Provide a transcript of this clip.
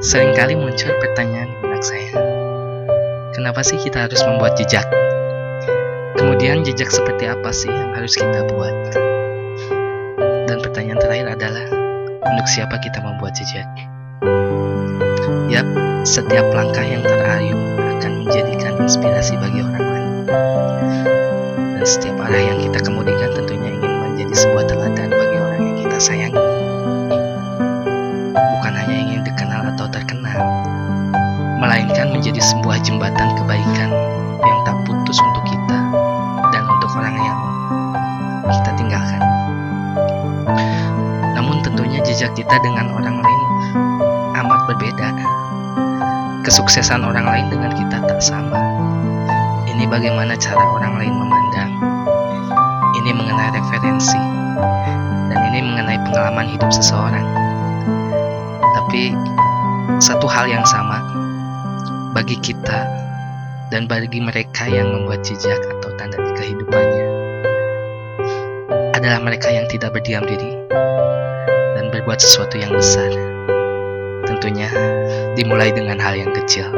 Seringkali muncul pertanyaan di benak saya. Kenapa sih kita harus membuat jejak? Kemudian jejak seperti apa sih yang harus kita buat? Dan pertanyaan terakhir adalah, untuk siapa kita membuat jejak? Yap, setiap langkah yang terayun akan menjadikan inspirasi bagi orang lain. Dan setiap arah yang kita kemudikan tentunya ingin menjadi sebuah teladan bagi orang yang kita sayangi. Bukan hanya ingin menjadi sebuah jembatan kebaikan yang tak putus untuk kita dan untuk orang yang kita tinggalkan. Namun tentunya jejak kita dengan orang lain amat berbeda. Kesuksesan orang lain dengan kita tak sama. Ini bagaimana cara orang lain memandang. Ini mengenai referensi. Dan ini mengenai pengalaman hidup seseorang. Tapi satu hal yang sama bagi kita dan bagi mereka yang membuat jejak atau tanda di kehidupannya adalah mereka yang tidak berdiam diri dan berbuat sesuatu yang besar. Tentunya dimulai dengan hal yang kecil.